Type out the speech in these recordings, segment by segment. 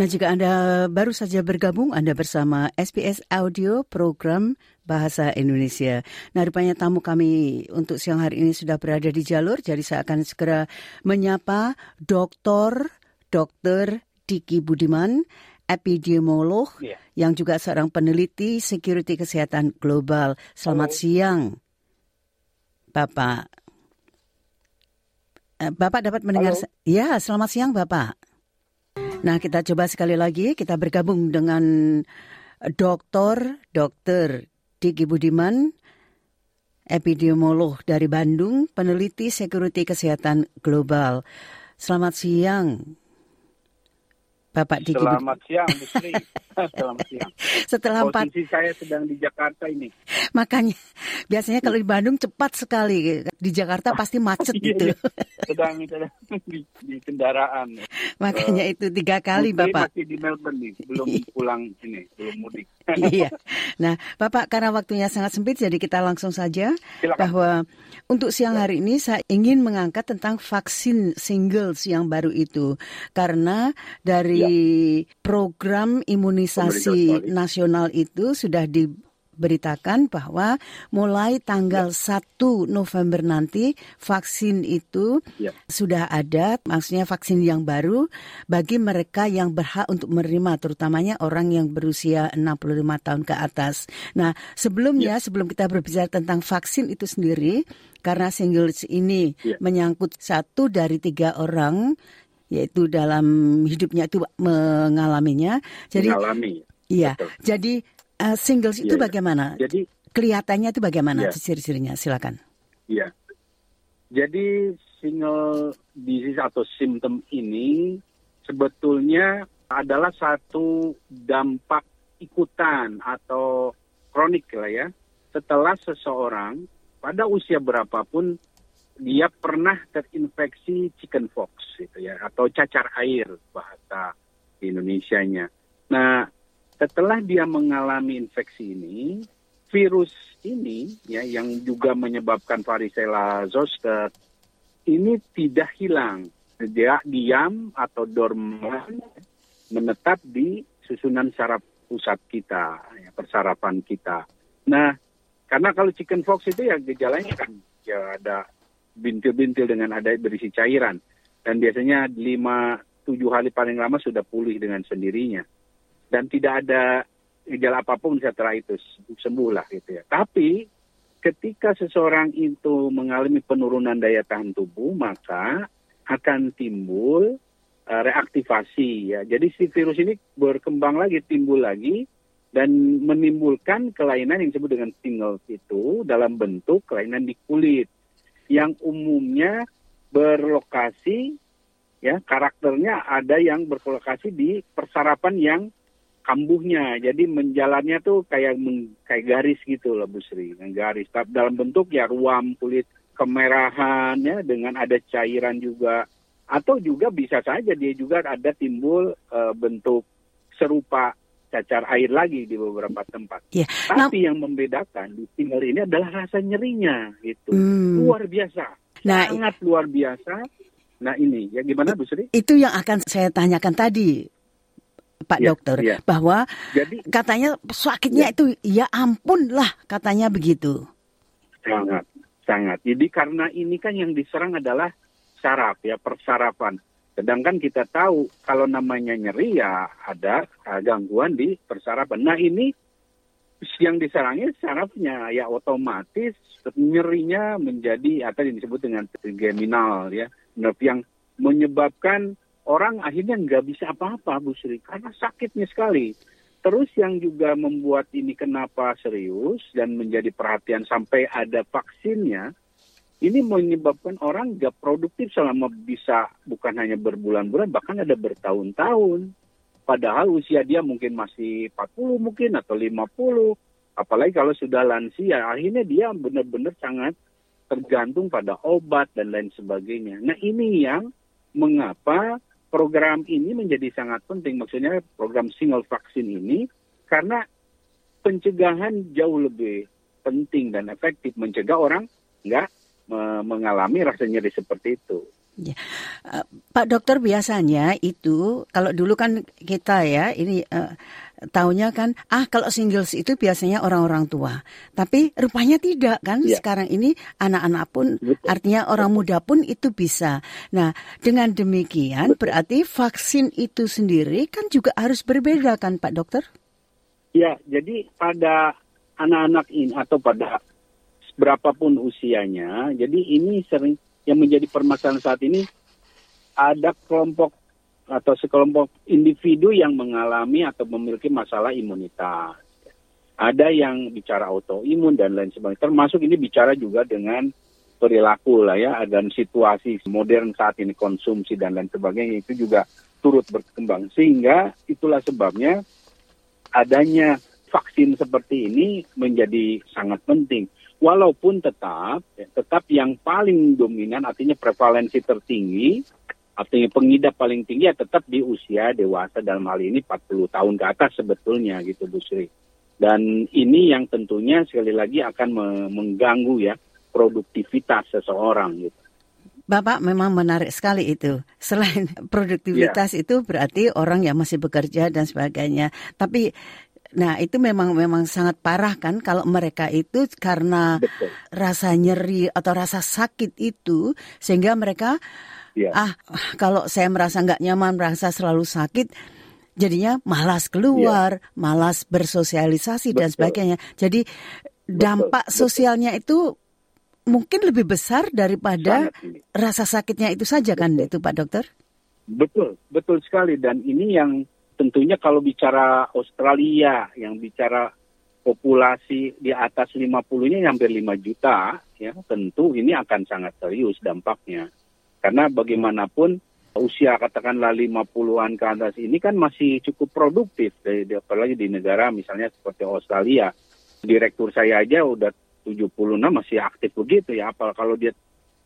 Nah, jika Anda baru saja bergabung, Anda bersama SBS Audio Program Bahasa Indonesia. Nah, rupanya tamu kami untuk siang hari ini sudah berada di jalur, jadi saya akan segera menyapa Dr. Dr. Diki Budiman, epidemiolog, Iya. yang juga seorang peneliti security kesehatan global. Selamat siang, Bapak. Eh, Bapak dapat mendengar? Halo. Ya, selamat siang, Bapak. Nah, kita coba sekali lagi kita bergabung dengan Dr. Dr. Diki Budiman, epidemiolog dari Bandung, peneliti security kesehatan global. Selamat siang, Bapak Diki. Selamat siang, Bu Sri. Selamat siang. Setelah empat, Posisi saya sedang di Jakarta ini. makanya biasanya kalau di Bandung cepat sekali, di Jakarta pasti macet Iya, gitu. iya. Sedang, sedang di, di kendaraan. makanya itu tiga kali, Bapak. masih di Melbourne nih, belum pulang ini, belum mudik. iya. Nah, Bapak karena waktunya sangat sempit jadi kita langsung saja Silakan. bahwa untuk siang hari ini saya ingin mengangkat tentang vaksin singles yang baru itu karena dari program imunisasi Pemerintah nasional itu sudah diberitakan bahwa mulai tanggal 1 November nanti vaksin itu Ya. sudah ada, maksudnya vaksin yang baru bagi mereka yang berhak untuk menerima, terutamanya orang yang berusia 65 tahun ke atas. Nah, sebelumnya, sebelum kita berbicara tentang vaksin itu sendiri, karena singles ini Ya. menyangkut satu dari tiga orang, yaitu dalam hidupnya itu mengalaminya. Jadi, Mengalami. iya. Betul. Jadi uh, singles itu Iya, iya. bagaimana? Jadi, Kelihatannya itu bagaimana Iya. ciri-cirinya? Silakan. ya. Jadi single disease atau simptom ini sebetulnya adalah satu dampak ikutan atau kronik lah ya. Setelah seseorang pada usia berapapun dia pernah terinfeksi chickenpox gitu ya atau cacar air bahasa Indonesianya. Nah, setelah dia mengalami infeksi ini, virus ini ya yang juga menyebabkan varicella zoster ini tidak hilang. Dia diam atau dorman menetap di susunan saraf pusat kita, ya, persarapan kita. Nah, karena kalau chickenpox itu ya gejalanya kan ya ada bintil-bintil dengan ada berisi cairan dan biasanya 5 7 hari paling lama sudah pulih dengan sendirinya. Dan tidak ada gejala apa pun setelah itu sembuh lah gitu ya. Tapi ketika seseorang itu mengalami penurunan daya tahan tubuh maka akan timbul uh, reaktivasi ya. Jadi si virus ini berkembang lagi, timbul lagi dan menimbulkan kelainan yang disebut dengan shingles itu dalam bentuk kelainan di kulit yang umumnya berlokasi ya karakternya ada yang berlokasi di persarapan yang kambuhnya. Jadi menjalannya tuh kayak meng- kayak garis gitu loh Bu Sri, garis. Tapi dalam bentuk ya ruam kulit kemerahan ya dengan ada cairan juga. Atau juga bisa saja dia juga ada timbul eh, bentuk serupa cacar air lagi di beberapa tempat. Iya. Tapi yang membedakan di single ini adalah rasa nyerinya gitu. Hmm. Luar biasa. Nah, Sangat luar biasa. Nah ini, ya gimana Bu Sri? itu yang akan saya tanyakan tadi, Pak Iya, Dokter, iya. bahwa Jadi katanya sakitnya Iya. itu ya ampun lah katanya begitu. sangat, sangat. Jadi karena ini kan yang diserang adalah saraf ya, persarapan. Sedangkan kita tahu kalau namanya nyeri ya ada uh, gangguan di persarapan. Nah ini yang diserangnya sarafnya ya otomatis nyerinya menjadi atau yang disebut dengan trigeminal ya nerve yang menyebabkan orang akhirnya nggak bisa apa-apa Bu Sri karena sakitnya sekali. Terus yang juga membuat ini kenapa serius dan menjadi perhatian sampai ada vaksinnya, ini menyebabkan orang nggak produktif selama bisa bukan hanya berbulan-bulan, bahkan ada bertahun-tahun. Padahal usia dia mungkin masih 40 mungkin atau 50. Apalagi kalau sudah lansia, akhirnya dia benar-benar sangat tergantung pada obat dan lain sebagainya. Nah ini yang mengapa program ini menjadi sangat penting. Maksudnya program single vaksin ini karena pencegahan jauh lebih penting dan efektif mencegah orang nggak mengalami rasa nyeri seperti itu. Ya. Uh, Pak dokter biasanya itu kalau dulu kan kita ya ini uh, taunya kan ah kalau singles itu biasanya orang-orang tua. Tapi rupanya tidak kan ya. sekarang ini anak-anak pun Betul. artinya orang muda pun itu bisa. Nah, dengan demikian Betul. berarti vaksin itu sendiri kan juga harus berbeda kan Pak dokter? Ya, jadi pada anak-anak ini atau pada berapapun usianya, jadi ini sering yang menjadi permasalahan saat ini ada kelompok atau sekelompok individu yang mengalami atau memiliki masalah imunitas. Ada yang bicara autoimun dan lain sebagainya. Termasuk ini bicara juga dengan perilaku lah ya dan situasi modern saat ini konsumsi dan lain sebagainya itu juga turut berkembang sehingga itulah sebabnya adanya vaksin seperti ini menjadi sangat penting walaupun tetap ya, tetap yang paling dominan artinya prevalensi tertinggi artinya pengidap paling tinggi ya tetap di usia dewasa dalam hal ini 40 tahun ke atas sebetulnya gitu Bu Sri. Dan ini yang tentunya sekali lagi akan mengganggu ya produktivitas seseorang gitu. Bapak memang menarik sekali itu. Selain produktivitas yeah. itu berarti orang yang masih bekerja dan sebagainya. Tapi Nah, itu memang memang sangat parah kan kalau mereka itu karena Betul. rasa nyeri atau rasa sakit itu sehingga mereka ya. ah kalau saya merasa nggak nyaman, merasa selalu sakit jadinya malas keluar, ya. malas bersosialisasi Betul. dan sebagainya. Jadi dampak Betul. sosialnya itu mungkin lebih besar daripada rasa sakitnya itu saja kan itu Pak Dokter? Betul, betul sekali dan ini yang tentunya kalau bicara Australia yang bicara populasi di atas 50-nya hampir 5 juta, ya tentu ini akan sangat serius dampaknya. Karena bagaimanapun usia katakanlah 50-an ke atas ini kan masih cukup produktif, apalagi di negara misalnya seperti Australia. Direktur saya aja udah 76 masih aktif begitu ya, apal kalau dia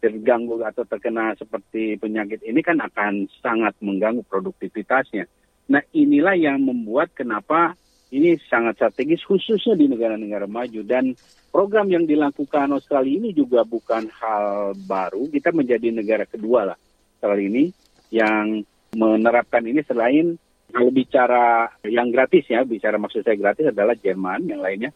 terganggu atau terkena seperti penyakit ini kan akan sangat mengganggu produktivitasnya. Nah inilah yang membuat kenapa ini sangat strategis khususnya di negara-negara maju dan program yang dilakukan Australia ini juga bukan hal baru. Kita menjadi negara kedua lah kali ini yang menerapkan ini selain kalau bicara yang gratis ya, bicara maksud saya gratis adalah Jerman, yang lainnya.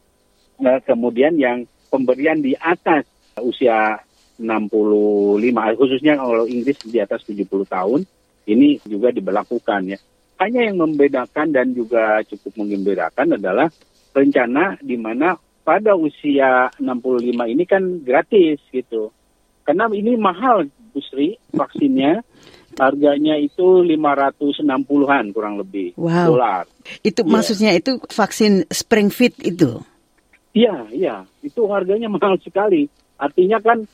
Nah, kemudian yang pemberian di atas usia 65, khususnya kalau Inggris di atas 70 tahun, ini juga diberlakukan ya. Hanya yang membedakan dan juga cukup mengembirakan adalah rencana di mana pada usia 65 ini kan gratis gitu. Karena ini mahal Bu Sri vaksinnya. Harganya itu 560-an kurang lebih wow. dolar. Itu ya. maksudnya itu vaksin Springfit itu? Iya, iya. Itu harganya mahal sekali. Artinya kan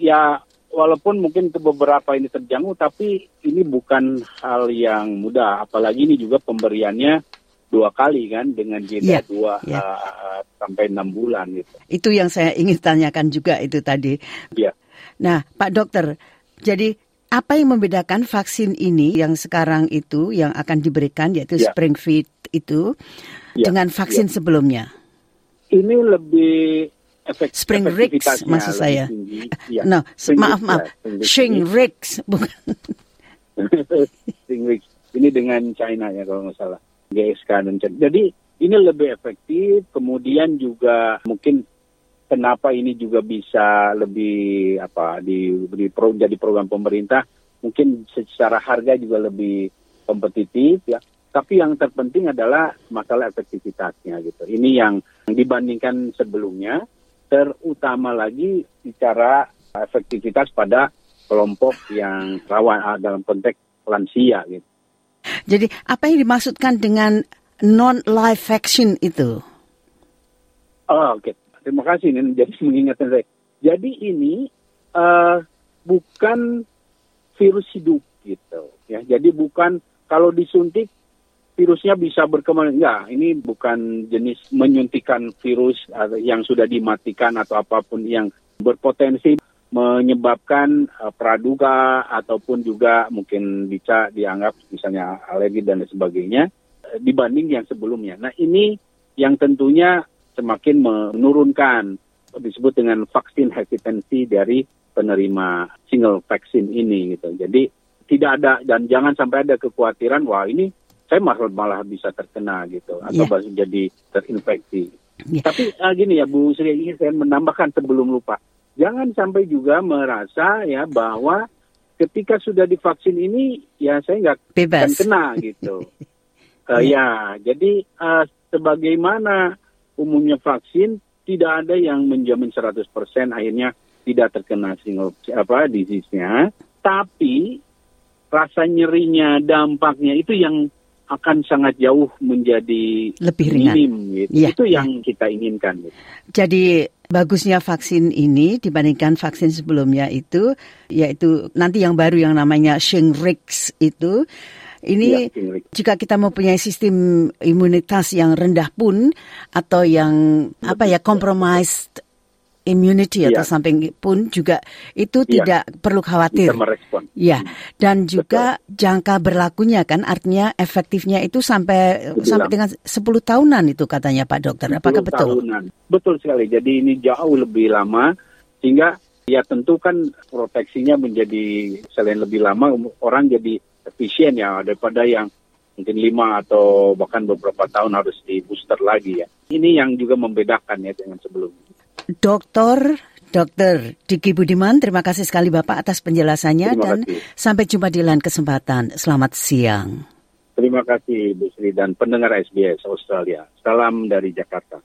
ya walaupun mungkin ke beberapa ini terjangkau, tapi ini bukan hal yang mudah. Apalagi ini juga pemberiannya dua kali kan dengan jeda yeah, dua yeah. Uh, sampai enam bulan gitu. Itu yang saya ingin tanyakan juga itu tadi. Yeah. Nah, Pak Dokter, jadi apa yang membedakan vaksin ini yang sekarang itu yang akan diberikan yaitu yeah. Springfit itu yeah. dengan vaksin yeah. sebelumnya? Ini lebih efek, Spring Ricks maksud saya. Ya. No, maaf maaf. Ya, Spring Ricks bukan. Spring Ricks. Ini dengan China ya kalau nggak salah. GSK dan China. Jadi ini lebih efektif. Kemudian juga mungkin kenapa ini juga bisa lebih apa di, di pro, jadi program pemerintah mungkin secara harga juga lebih kompetitif ya tapi yang terpenting adalah masalah efektivitasnya gitu ini yang dibandingkan sebelumnya terutama lagi bicara efektivitas pada kelompok yang rawan ah, dalam konteks lansia gitu. Jadi apa yang dimaksudkan dengan non live vaccine itu? Oh, oke. Okay. Terima kasih ini jadi mengingatkan saya. Jadi ini uh, bukan virus hidup gitu ya. Jadi bukan kalau disuntik virusnya bisa berkembang. Enggak, ini bukan jenis menyuntikan virus yang sudah dimatikan atau apa pun yang berpotensi menyebabkan uh, praduga ataupun juga mungkin bisa dianggap misalnya alergi dan sebagainya uh, dibanding yang sebelumnya. Nah ini yang tentunya semakin menurunkan disebut dengan vaksin hesitancy dari penerima single vaksin ini gitu. Jadi tidak ada dan jangan sampai ada kekhawatiran wah ini saya malah malah bisa terkena gitu atau yeah. jadi terinfeksi. Yeah. Tapi uh, gini ya Bu Sri ingin saya menambahkan sebelum lupa. Jangan sampai juga merasa ya bahwa ketika sudah divaksin ini ya saya nggak akan kena gitu. uh, ya, jadi uh, sebagaimana umumnya vaksin tidak ada yang menjamin 100% akhirnya tidak terkena single apa disease-nya, tapi rasa nyerinya, dampaknya itu yang akan sangat jauh menjadi lebih ringan. Minim, gitu. Ya, itu yang ya. kita inginkan. Gitu. Jadi bagusnya vaksin ini dibandingkan vaksin sebelumnya itu, yaitu nanti yang baru yang namanya Shingrix itu, ini ya, jika kita mempunyai sistem imunitas yang rendah pun atau yang apa ya compromised immunity atau ya. samping pun juga itu ya. tidak perlu khawatir. Ya, dan juga Betul. jangka berlakunya kan artinya efektifnya itu sampai Betul. sampai dengan 10 tahunan itu katanya Pak Dokter. Apakah betul? Tahunan. Betul sekali. Jadi ini jauh lebih lama sehingga ya tentu kan proteksinya menjadi selain lebih lama orang jadi efisien ya daripada yang mungkin lima atau bahkan beberapa tahun harus di booster lagi ya. Ini yang juga membedakan ya dengan sebelumnya. Dokter Dokter Diki Budiman, terima kasih sekali Bapak atas penjelasannya terima dan kasih. sampai jumpa di lain kesempatan. Selamat siang. Terima kasih Bu Sri dan pendengar SBS Australia. Salam dari Jakarta.